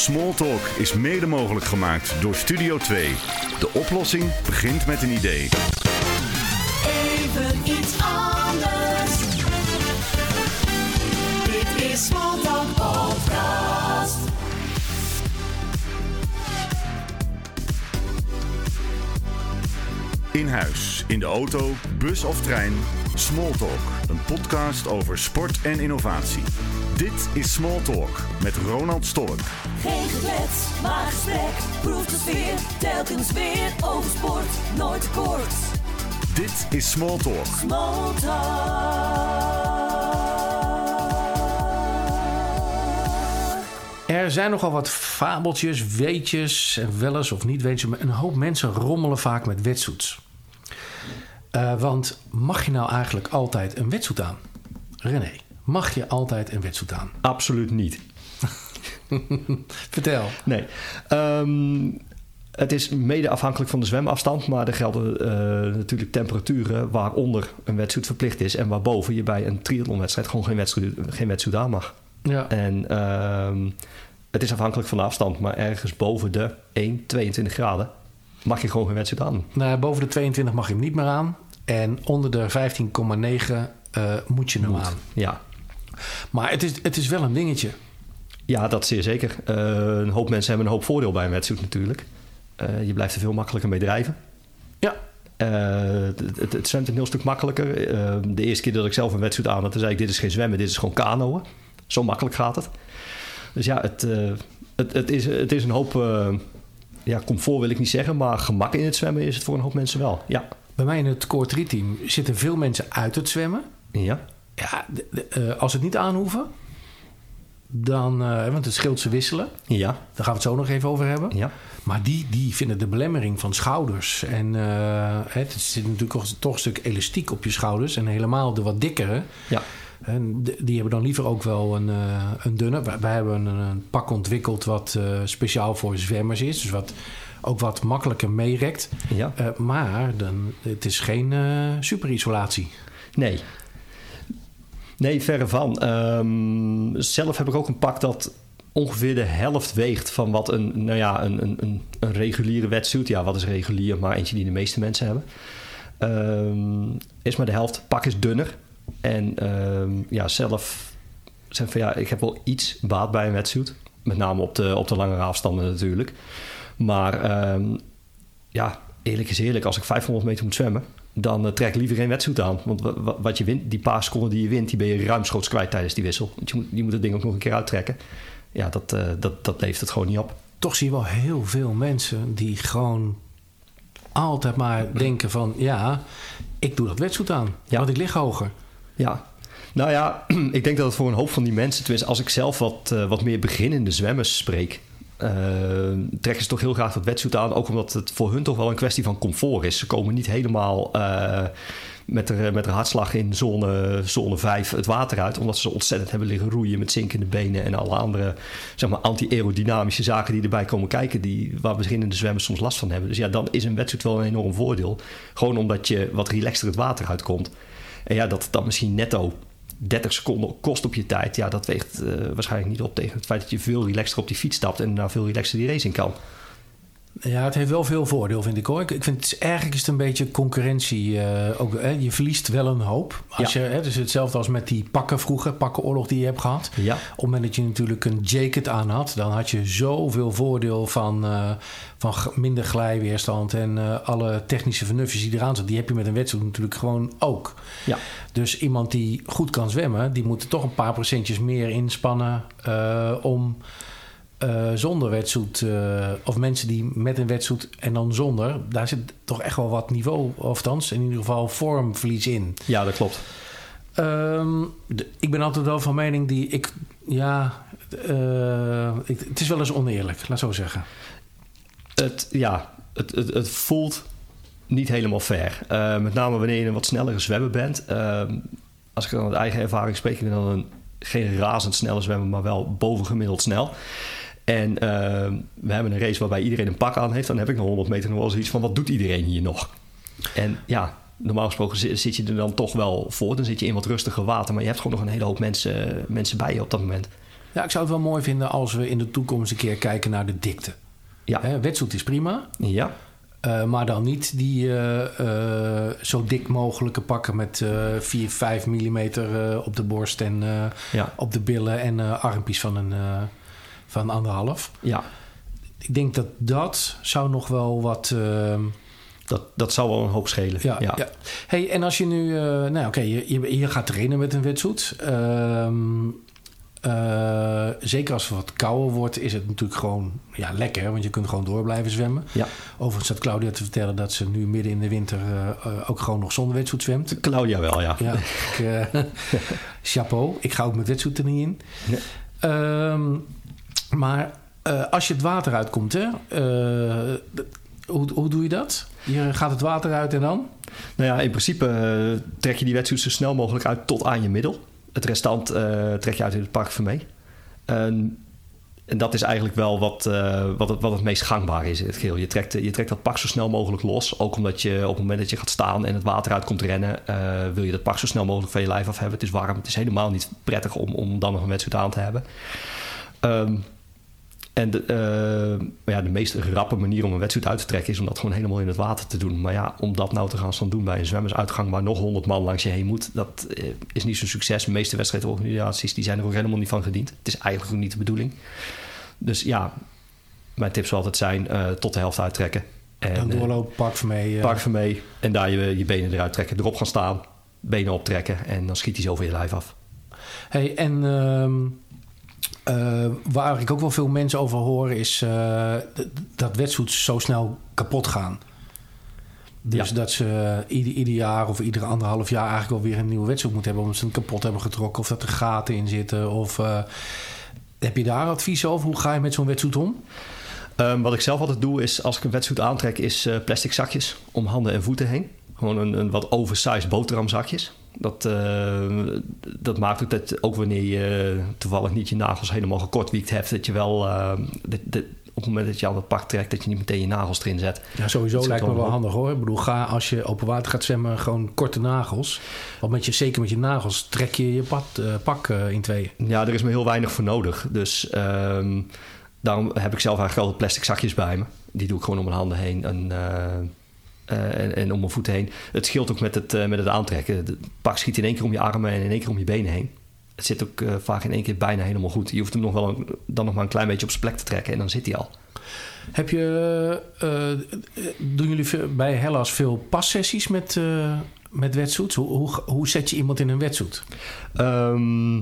Smalltalk is mede mogelijk gemaakt door Studio 2. De oplossing begint met een idee. Even iets anders. Dit is Smalltalk Podcast. In huis, in de auto, bus of trein. Smalltalk, een podcast over sport en innovatie. Dit is Smalltalk met Ronald Stork. Geen geklets, maar gesprek. Proef de sfeer, telkens weer over sport. Nooit kort. Dit is Smalltalk. Smalltalk. Er zijn nogal wat fabeltjes, weetjes en wel eens of niet weetjes. Maar een hoop mensen rommelen vaak met wetsuits. Eh, want mag je nou eigenlijk altijd een wetsuit aan? René, mag je altijd een wetsuit aan? Absoluut niet. Vertel. Nee. Ehm, het is mede afhankelijk van de zwemafstand, maar er gelden eh, natuurlijk temperaturen waaronder een wetsuit verplicht is en waarboven je bij een triathlonwedstrijd gewoon geen wetsuit, geen wetsuit aan mag. Ja. En ehm, het is afhankelijk van de afstand, maar ergens boven de 1, 22 graden mag je gewoon geen wetsuit aan. Nou, boven de 22 mag je hem niet meer aan. En onder de 15,9 eh, moet je hem aan. Ja. Maar het is, het is wel een dingetje. Ja, dat zeer zeker. Eh, een hoop mensen hebben een hoop voordeel bij een wetsuit natuurlijk. Eh, je blijft er veel makkelijker mee drijven. Ja. Eh, het, het, zwemt een heel stuk makkelijker. De eerste keer dat ik zelf een wetsuit aan had, zei ik: Dit is geen zwemmen, dit is gewoon kanoën. Zo makkelijk gaat het. Dus ja, het, het, het, is, het is een hoop. ja, comfort wil ik niet zeggen, maar gemak in het zwemmen is het voor een hoop mensen wel. Ja. Bij mij in het Core 3 team zitten veel mensen uit het zwemmen. Ja. Ja, de- de- eh, als het niet aanhoeven, dan, eh, want het scheelt ze wisselen. Ja. Daar gaan we het zo nog even over hebben. Ja. Maar die, die vinden de belemmering van schouders. En eh, het zit natuurlijk toch, een stuk elastiek op je schouders. En helemaal de wat dikkere. Ja. En die hebben dan liever ook wel een, een dunne. Wij, hebben een, een pak ontwikkeld wat speciaal voor zwemmers is. Dus wat ook wat makkelijker meerekt. Ja. Maar dan, het is geen superisolatie. Nee. Nee, verre van. Ehm, zelf heb ik ook een pak dat ongeveer de helft weegt van wat een, nou ja, een, een, een, een reguliere wetsuit. Ja, wat is regulier, maar eentje die de meeste mensen hebben. Ehm, is maar de helft. Pak is dunner. En ehm, ja, zelf van ja, ik heb wel iets baat bij een wetsuit. Met name op de, op de langere afstanden natuurlijk. Maar ja, eerlijk is eerlijk, als ik 500 meter moet zwemmen, dan eh, trek liever geen wetsuit aan. Want wa- wa- wat je wint, die paar seconden die je wint, die ben je ruimschoots kwijt tijdens die wissel. Want je moet, je moet het ding ook nog een keer uittrekken. Ja, dat, eh, dat, dat levert het gewoon niet op. toch zie je wel heel veel mensen die gewoon altijd maar denken van... ja, ik doe dat wetsuit aan, Ja. want ik lig hoger. Ja, nou ja, ik denk dat het voor een hoop van die mensen, tenminste als ik zelf wat, eh, wat meer beginnende zwemmers spreek, eh, trekken ze toch heel graag dat wetsuit aan. Ook omdat het voor hun toch wel een kwestie van comfort is. Ze komen niet helemaal eh, met, de, met de hartslag in zone, zone 5 het water uit, omdat ze ontzettend hebben liggen roeien met zinkende benen en alle andere zeg maar, anti-aerodynamische zaken die erbij komen kijken, die, waar beginnende zwemmers soms last van hebben. Dus ja, dan is een wetsuit wel een enorm voordeel. Gewoon omdat je wat relaxter het water uitkomt. En ja, dat dan misschien netto 30 seconden kost op je tijd. Ja, dat weegt eh, waarschijnlijk niet op tegen het feit dat je veel relaxter op die fiets stapt en daarna veel relaxter die race in kan. Ja, het heeft wel veel voordeel, vind ik hoor. Ik ik vind het eigenlijk is het een beetje concurrentie. eh, ook, hè? Je verliest wel een hoop. Als Ja. je, hè, dus hetzelfde als met die pakken vroeger, pakkenoorlog die je hebt gehad. Ja. Op het moment dat je natuurlijk een jacket aan had, dan had je zoveel voordeel van, eh, van minder glijweerstand en eh, alle technische vernufjes die eraan zitten. Die heb je met een wedstrijd natuurlijk gewoon ook. Ja. Dus iemand die goed kan zwemmen, die moet er toch een paar procentjes meer inspannen om eh, zonder wetsuit, eh, of mensen die met een wetsuit en dan zonder, daar zit toch echt wel wat niveau, of althans in ieder geval vormverlies in. ja, dat klopt. Ehm, de- ik ben altijd wel van mening die ik, ja, eh, ik, het is wel eens oneerlijk, laat zo zeggen. Het, ja, het, het, het voelt niet helemaal fair. Met name wanneer je een wat snellere zwemmer bent. Ehm, als ik dan uit eigen ervaring spreek, ik ben dan een, geen razendsnelle zwemmer, maar wel bovengemiddeld snel. En ehm, we hebben een race waarbij iedereen een pak aan heeft. Dan heb ik nog 100 meter nog wel zoiets van, wat doet iedereen hier nog? En ja, normaal gesproken zi- zit je er dan toch wel voor. Dan zit je in wat rustiger water. Maar je hebt gewoon nog een hele hoop mensen, mensen bij je op dat moment. Ja, ik zou het wel mooi vinden als we in de toekomst een keer kijken naar de dikte. Ja. Hè, wetsuit is prima, Ja, eh, maar dan niet die eh, eh, zo dik mogelijke pakken met eh 4, 5 millimeter op de borst en ja, op de billen en armpjes van een van anderhalf. ja. Ik denk dat dat zou nog wel wat. eh, Dat, dat zou wel een hoop schelen. ja, ja. Hey, en als je nu, eh, nou oké, je, je, je gaat trainen met een wetsuit. Ehm, eh, zeker als het wat kouder wordt, is het natuurlijk gewoon ja, lekker, want je kunt gewoon door blijven zwemmen. Ja. Overigens zat Claudia te vertellen dat ze nu midden in de winter ook gewoon nog zonder wetsuit zwemt. Claudia wel, ja. Ja, ik, chapeau. Ik ga ook met wetsuit er niet in. Nee. Ehm, maar eh, als je het water uitkomt, hè, eh, hoe, hoe doe je dat? Je gaat het water uit en dan? Nou ja, in principe eh, trek je die wetsuit zo snel mogelijk uit tot aan je middel. Het restant trek je uit in het van mee. En, dat is eigenlijk wel wat, wat, het, wat het meest gangbaar is in het geheel. Je trekt, je trekt dat pak zo snel mogelijk los. Ook omdat je op het moment dat je gaat staan en het water uit komt rennen... wil je dat pak zo snel mogelijk van je lijf af hebben. Het is warm, het is helemaal niet prettig om, om dan nog een wetsuit aan te hebben. Ehm, en de, eh, ja, de meest rappe manier om een wedstrijd uit te trekken is om dat gewoon helemaal in het water te doen. Maar ja, om dat nou te gaan staan doen bij een zwemmersuitgang waar nog honderd man langs je heen moet, dat eh, is niet zo'n succes. De meeste wedstrijdorganisaties die zijn er ook helemaal niet van gediend. Het is eigenlijk ook niet de bedoeling. Dus ja, mijn tips zal altijd zijn eh, tot de helft uittrekken. En, dan doorlopen, pak van mee. Pak van mee en daar je, je benen eruit trekken. Erop gaan staan, benen optrekken en dan schiet hij zo over je lijf af. Hey, en ehm, eh, waar ik ook wel veel mensen over hoor, is eh, dat wetsuits zo snel kapot gaan. Dus Ja. dat ze ieder, ieder jaar of iedere anderhalf jaar eigenlijk wel weer een nieuwe wetsuit moeten hebben. Omdat ze hem kapot hebben getrokken of dat er gaten in zitten. Of, eh, heb je daar advies over? Hoe ga je met zo'n wetsuit om? Ehm, wat ik zelf altijd doe is, als ik een wetsuit aantrek, is plastic zakjes om handen en voeten heen. Gewoon een, een wat oversized boterhamzakjes. Dat, eh, dat maakt ook dat ook wanneer je toevallig niet je nagels helemaal gekortwiekt hebt, dat je wel eh, dat- dat- op het moment dat je aan het pak trekt, dat je niet meteen je nagels erin zet. Ja, sowieso Dat lijkt me wel handig hoor. Ik bedoel, ga als je open water gaat zwemmen, gewoon korte nagels. Want met je, zeker met je nagels trek je je pad, eh, pak in tweeën. Ja, er is me heel weinig voor nodig. Dus ehm, daarom heb ik zelf eigenlijk altijd plastic zakjes bij me. Die doe ik gewoon om mijn handen heen en, en, en om mijn voeten heen. Het scheelt ook met het, eh, met het aantrekken. Het pak schiet in één keer om je armen en in één keer om je benen heen. Het zit ook eh, vaak in één keer bijna helemaal goed. Je hoeft hem nog wel een- dan nog maar een klein beetje op zijn plek te trekken en dan zit hij al. Heb je, eh, eh, doen jullie bij Hellas veel passessies met, eh met wetsuits? Hoe, hoe, hoe zet je iemand in een wetsuit? Ehm,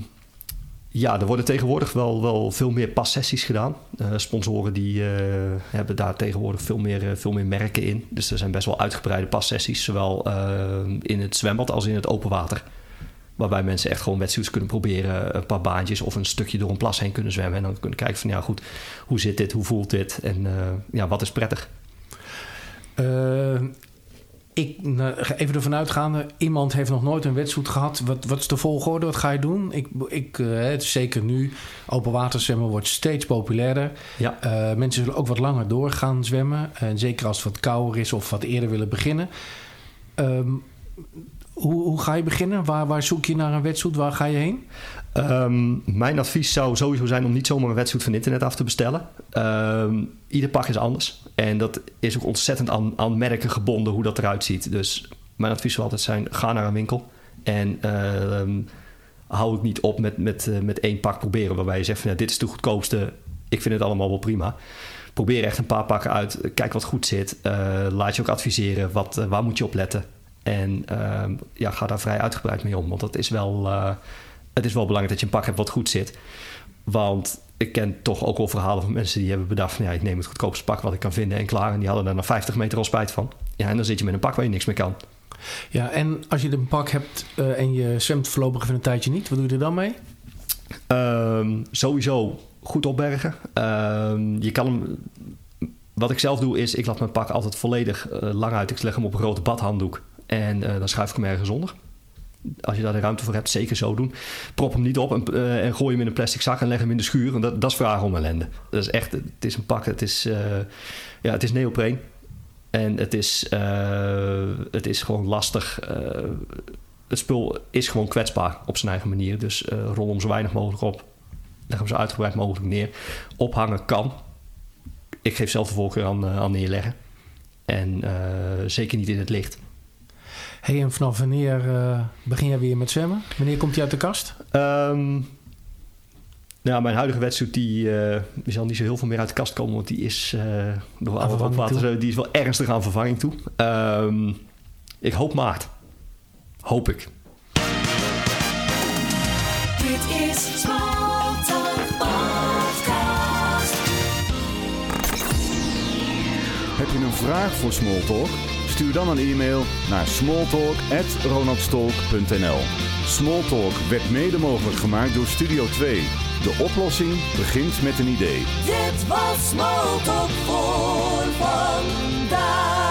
ja, er worden tegenwoordig wel, wel veel meer passessies gedaan. Eh, sponsoren die eh, hebben daar tegenwoordig veel meer, eh, veel meer merken in. Dus er zijn best wel uitgebreide passessies, zowel in het zwembad als in het open water. Waarbij mensen echt gewoon wetsuits kunnen proberen, een paar baantjes of een stukje door een plas heen kunnen zwemmen. En dan kunnen kijken van ja goed, hoe zit dit, hoe voelt dit en ja, wat is prettig. Ik, nou, even ervan uitgaande, iemand heeft nog nooit een wetsuit gehad. Wat, wat is de volgorde? Wat ga je doen? Ik, ik, eh, het is zeker nu, open water zwemmen wordt steeds populairder. Ja. Eh, mensen zullen ook wat langer door gaan zwemmen. En zeker als het wat kouder is of wat eerder willen beginnen. Ehm, hoe, hoe ga je beginnen? Waar, waar zoek je naar een wetsuit? Waar ga je heen? Ehm, mijn advies zou sowieso zijn om niet zomaar een wetsuit van internet af te bestellen. Ehm, ieder pak is anders. En dat is ook ontzettend aan, aan merken gebonden hoe dat eruit ziet. Dus mijn advies zou altijd zijn, ga naar een winkel. En ehm, hou het niet op met, met, eh, met één pak proberen. Waarbij je zegt van dit is de goedkoopste. Ik vind het allemaal wel prima. Probeer echt een paar pakken uit. Kijk wat goed zit. Eh, laat je ook adviseren. Wat, eh, waar moet je op letten? En ehm, ja, ga daar vrij uitgebreid mee om. Want dat is wel, eh, het is wel belangrijk dat je een pak hebt wat goed zit. Want ik ken toch ook wel verhalen van mensen die hebben bedacht... van ja, ik neem het goedkoopste pak wat ik kan vinden en klaar. En die hadden daar na 50 meter al spijt van. Ja, en dan zit je met een pak waar je niks mee kan. Ja, en als je een pak hebt eh, en je zwemt voorlopig even een tijdje niet, wat doe je er dan mee? Ehm, sowieso goed opbergen. Ehm, je kan hem... Wat ik zelf doe is, ik laat mijn pak altijd volledig eh, lang uit. Ik leg hem op een grote badhanddoek en eh, dan schuif ik hem ergens onder. Als je daar de ruimte voor hebt, zeker zo doen. Prop hem niet op en, eh, en gooi hem in een plastic zak en leg hem in de schuur. En dat, dat is vragen om ellende. Dat is echt, het is een pak, het is, eh, ja, het is neopreen. En het is, het is gewoon lastig. het spul is gewoon kwetsbaar op zijn eigen manier. Dus eh, rol hem zo weinig mogelijk op. leg hem zo uitgebreid mogelijk neer. Ophangen kan. Ik geef zelf de voorkeur aan, uh, aan neerleggen. En uh, zeker niet in het licht. Hey, en vanaf wanneer uh, begin jij weer met zwemmen? Wanneer komt hij uit de kast? Um, nou, mijn huidige wedstrijd die, uh, zal niet zo heel veel meer uit de kast komen, want die is, uh, door alle opwater, die is wel ernstig aan vervanging toe. Um, ik hoop maart. Hoop ik. Dit is Smalltalk Podcast. Heb je een vraag voor Smalltalk? Stuur dan een e-mail naar smalltalk.ronaldstolk.nl Smalltalk werd mede mogelijk gemaakt door Studio 2. De oplossing begint met een idee. Dit was Smalltalk voor vandaag.